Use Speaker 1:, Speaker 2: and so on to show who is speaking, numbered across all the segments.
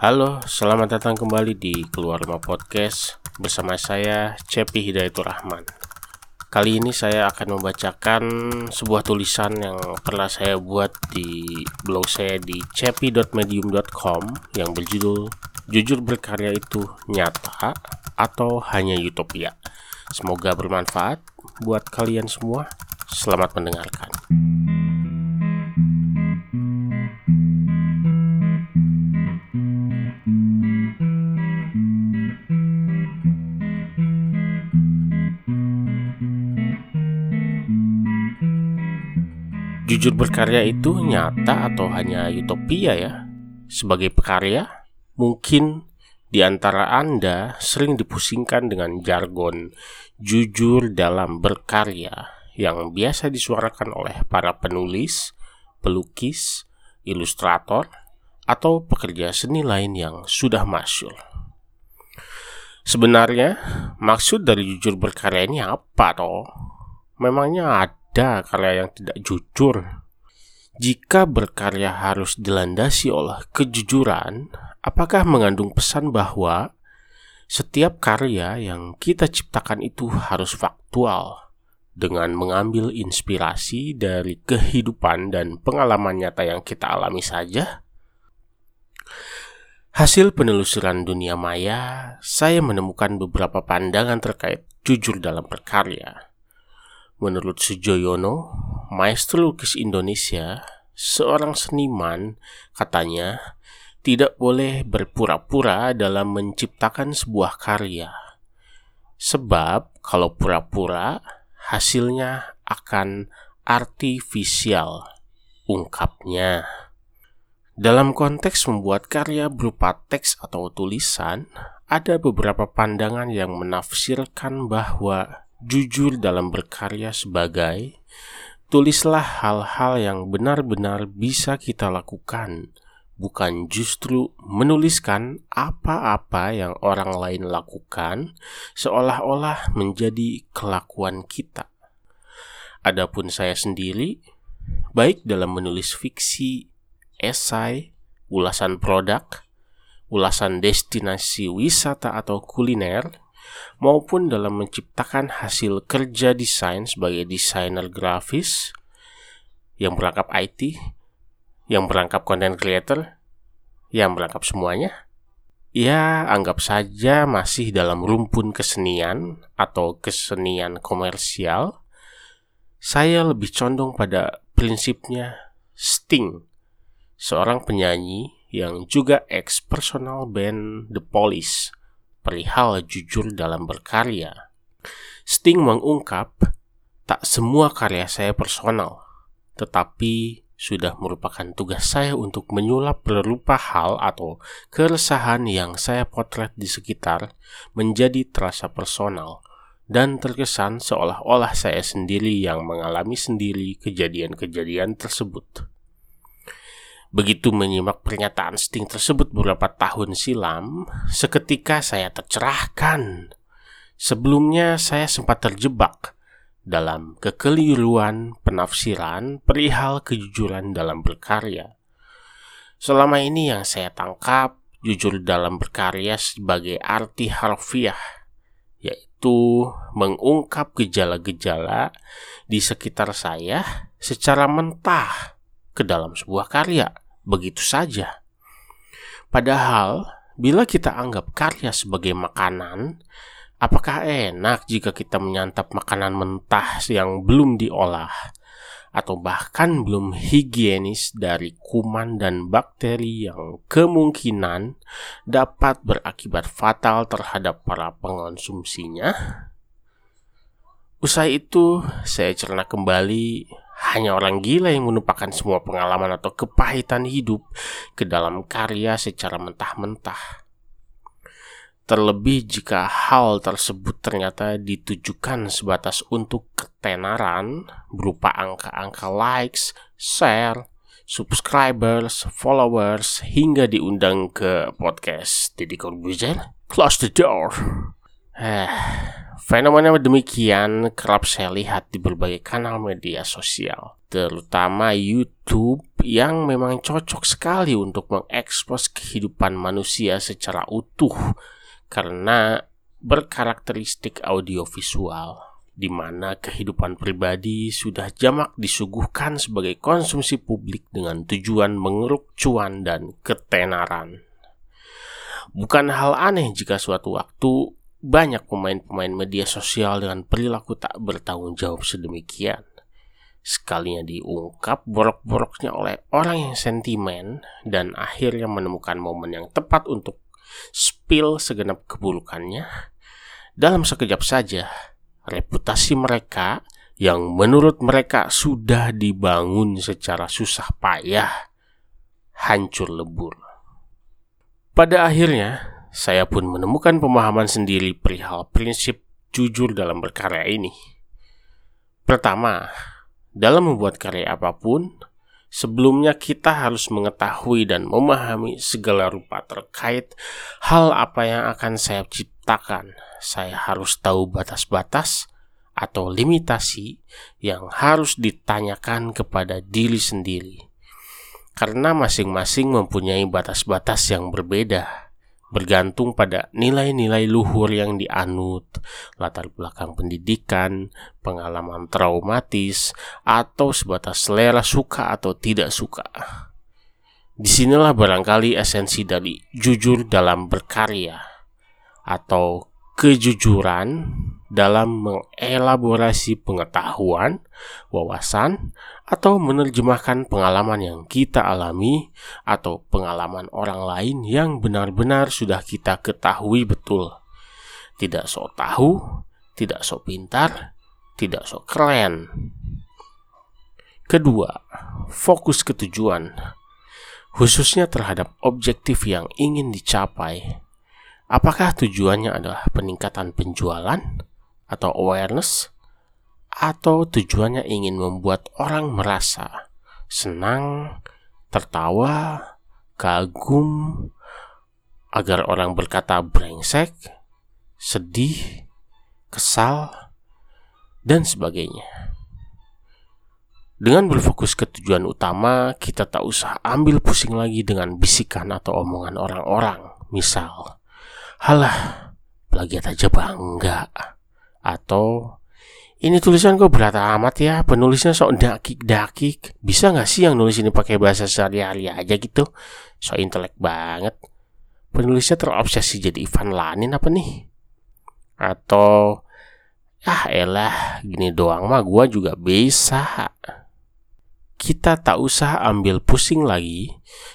Speaker 1: Halo, selamat datang kembali di Keluar Rumah Podcast bersama saya Cepi Hidayatul Rahman. Kali ini saya akan membacakan sebuah tulisan yang pernah saya buat di blog saya di cepi.medium.com yang berjudul Jujur berkarya itu nyata atau hanya utopia. Semoga bermanfaat buat kalian semua. Selamat mendengarkan. Jujur berkarya itu nyata atau hanya utopia ya? Sebagai pekarya, Mungkin di antara Anda sering dipusingkan dengan jargon jujur dalam berkarya yang biasa disuarakan oleh para penulis, pelukis, ilustrator, atau pekerja seni lain yang sudah masyur. Sebenarnya, maksud dari jujur berkarya ini apa toh? Memangnya ada karya yang tidak jujur? Jika berkarya harus dilandasi oleh kejujuran, apakah mengandung pesan bahwa setiap karya yang kita ciptakan itu harus faktual dengan mengambil inspirasi dari kehidupan dan pengalaman nyata yang kita alami saja? Hasil penelusuran dunia maya, saya menemukan beberapa pandangan terkait jujur dalam berkarya. Menurut Sujoyono, maestro lukis Indonesia, seorang seniman, katanya, tidak boleh berpura-pura dalam menciptakan sebuah karya. Sebab kalau pura-pura, hasilnya akan artifisial, ungkapnya. Dalam konteks membuat karya berupa teks atau tulisan, ada beberapa pandangan yang menafsirkan bahwa jujur dalam berkarya sebagai tulislah hal-hal yang benar-benar bisa kita lakukan bukan justru menuliskan apa-apa yang orang lain lakukan, seolah-olah menjadi kelakuan kita. Adapun saya sendiri, baik dalam menulis fiksi, esai, ulasan produk, ulasan destinasi wisata atau kuliner, maupun dalam menciptakan hasil kerja desain sebagai desainer grafis yang berangkap IT yang berangkap content creator, yang berangkap semuanya, ya anggap saja masih dalam rumpun kesenian atau kesenian komersial, saya lebih condong pada prinsipnya Sting, seorang penyanyi yang juga ex personal band The Police, perihal jujur dalam berkarya. Sting mengungkap, tak semua karya saya personal, tetapi sudah merupakan tugas saya untuk menyulap berupa hal atau keresahan yang saya potret di sekitar menjadi terasa personal dan terkesan seolah-olah saya sendiri yang mengalami sendiri kejadian-kejadian tersebut. Begitu menyimak pernyataan Sting tersebut beberapa tahun silam, seketika saya tercerahkan. Sebelumnya saya sempat terjebak dalam kekeliruan penafsiran perihal kejujuran dalam berkarya. Selama ini yang saya tangkap, jujur dalam berkarya sebagai arti harfiah, yaitu mengungkap gejala-gejala di sekitar saya secara mentah ke dalam sebuah karya, begitu saja. Padahal, bila kita anggap karya sebagai makanan, Apakah enak jika kita menyantap makanan mentah yang belum diolah atau bahkan belum higienis dari kuman dan bakteri yang kemungkinan dapat berakibat fatal terhadap para pengonsumsinya? Usai itu, saya cerna kembali hanya orang gila yang menumpahkan semua pengalaman atau kepahitan hidup ke dalam karya secara mentah-mentah. Terlebih jika hal tersebut ternyata ditujukan sebatas untuk ketenaran berupa angka-angka likes, share, subscribers, followers, hingga diundang ke podcast Deddy Corbuzier. Close the door. Eh, Fenomena demikian kerap saya lihat di berbagai kanal media sosial, terutama YouTube yang memang cocok sekali untuk mengekspos kehidupan manusia secara utuh karena berkarakteristik audiovisual di mana kehidupan pribadi sudah jamak disuguhkan sebagai konsumsi publik dengan tujuan mengeruk cuan dan ketenaran. Bukan hal aneh jika suatu waktu banyak pemain-pemain media sosial dengan perilaku tak bertanggung jawab sedemikian. Sekalinya diungkap borok-boroknya oleh orang yang sentimen dan akhirnya menemukan momen yang tepat untuk spill segenap keburukannya. Dalam sekejap saja, reputasi mereka yang menurut mereka sudah dibangun secara susah payah hancur lebur. Pada akhirnya, saya pun menemukan pemahaman sendiri perihal prinsip jujur dalam berkarya ini. Pertama, dalam membuat karya apa pun, sebelumnya kita harus mengetahui dan memahami segala rupa terkait hal apa yang akan saya ciptakan. Saya harus tahu batas-batas atau limitasi yang harus ditanyakan kepada diri sendiri. Karena masing-masing mempunyai batas-batas yang berbeda bergantung pada nilai-nilai luhur yang dianut, latar belakang pendidikan, pengalaman traumatis, atau sebatas selera suka atau tidak suka. Di sinilah barangkali esensi dari jujur dalam berkarya atau kejujuran dalam mengelaborasi pengetahuan, wawasan, atau menerjemahkan pengalaman yang kita alami atau pengalaman orang lain yang benar-benar sudah kita ketahui betul. Tidak sok tahu, tidak sok pintar, tidak sok keren. Kedua, fokus ke tujuan, khususnya terhadap objektif yang ingin dicapai. Apakah tujuannya adalah peningkatan penjualan? Atau awareness atau tujuannya ingin membuat orang merasa senang, tertawa, kagum, agar orang berkata brengsek, sedih, kesal, dan sebagainya. Dengan berfokus ke tujuan utama, kita tak usah ambil pusing lagi dengan bisikan atau omongan orang-orang. Misal, halah, plagiat aja bangga atau ini tulisan kok berat amat ya? Penulisnya sok dakik-dakik. Bisa gak sih yang nulis ini pakai bahasa sehari-hari aja gitu? So intelek banget. Penulisnya terobsesi jadi Ivan Lanin apa nih? Atau Ah elah Gini doang mah gua juga bisa. Kita tak usah ambil pusing lagi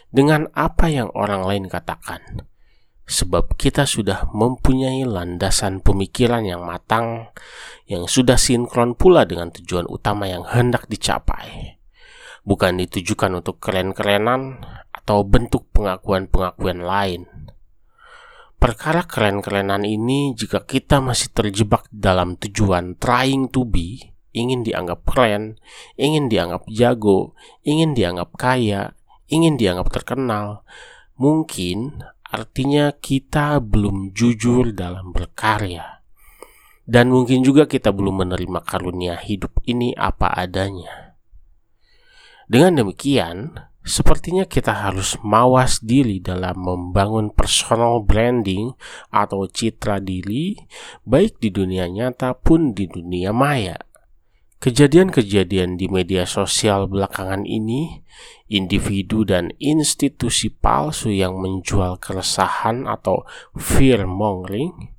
Speaker 1: Dengan apa yang orang lain katakan sebab kita sudah mempunyai landasan pemikiran yang matang yang sudah sinkron pula dengan tujuan utama yang hendak dicapai. Bukan ditujukan untuk keren-kerenan atau bentuk pengakuan-pengakuan lain. Perkara keren-kerenan ini jika kita masih terjebak dalam tujuan trying to be, ingin dianggap keren, ingin dianggap jago, ingin dianggap kaya, ingin dianggap terkenal, mungkin Artinya kita belum jujur dalam berkarya. Dan mungkin juga kita belum menerima karunia hidup ini apa adanya. Dengan demikian, sepertinya kita harus mawas diri dalam membangun personal branding atau citra diri baik di dunia nyata pun di dunia maya. Kejadian-kejadian di media sosial belakangan ini, individu dan institusi palsu yang menjual keresahan atau fear mongering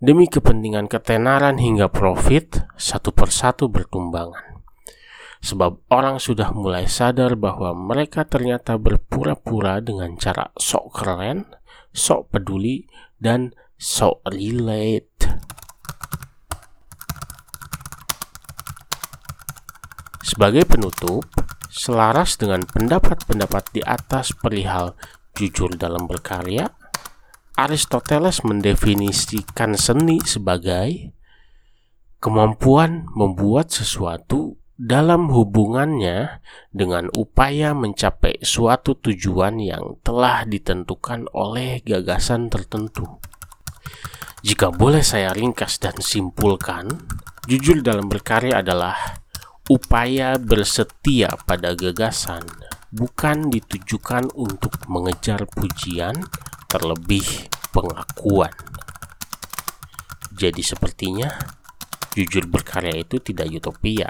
Speaker 1: demi kepentingan ketenaran hingga profit satu persatu bertumbangan. Sebab orang sudah mulai sadar bahwa mereka ternyata berpura-pura dengan cara sok keren, sok peduli, dan sok relate. Sebagai penutup, selaras dengan pendapat-pendapat di atas perihal jujur dalam berkarya, Aristoteles mendefinisikan seni sebagai kemampuan membuat sesuatu dalam hubungannya dengan upaya mencapai suatu tujuan yang telah ditentukan oleh gagasan tertentu. Jika boleh saya ringkas dan simpulkan, jujur dalam berkarya adalah upaya bersetia pada gagasan, bukan ditujukan untuk mengejar pujian, terlebih pengakuan. Jadi sepertinya jujur berkarya itu tidak utopia.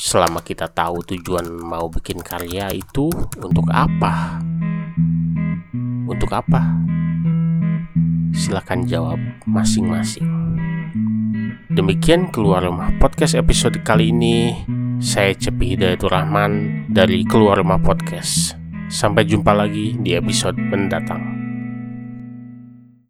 Speaker 1: Selama kita tahu tujuan mau bikin karya itu untuk apa? Untuk apa? Silahkan jawab masing-masing. Demikian keluar rumah podcast episode kali ini. Saya Cepi Hidayatul Rahman dari Keluar Rumah Podcast. Sampai jumpa lagi di episode mendatang.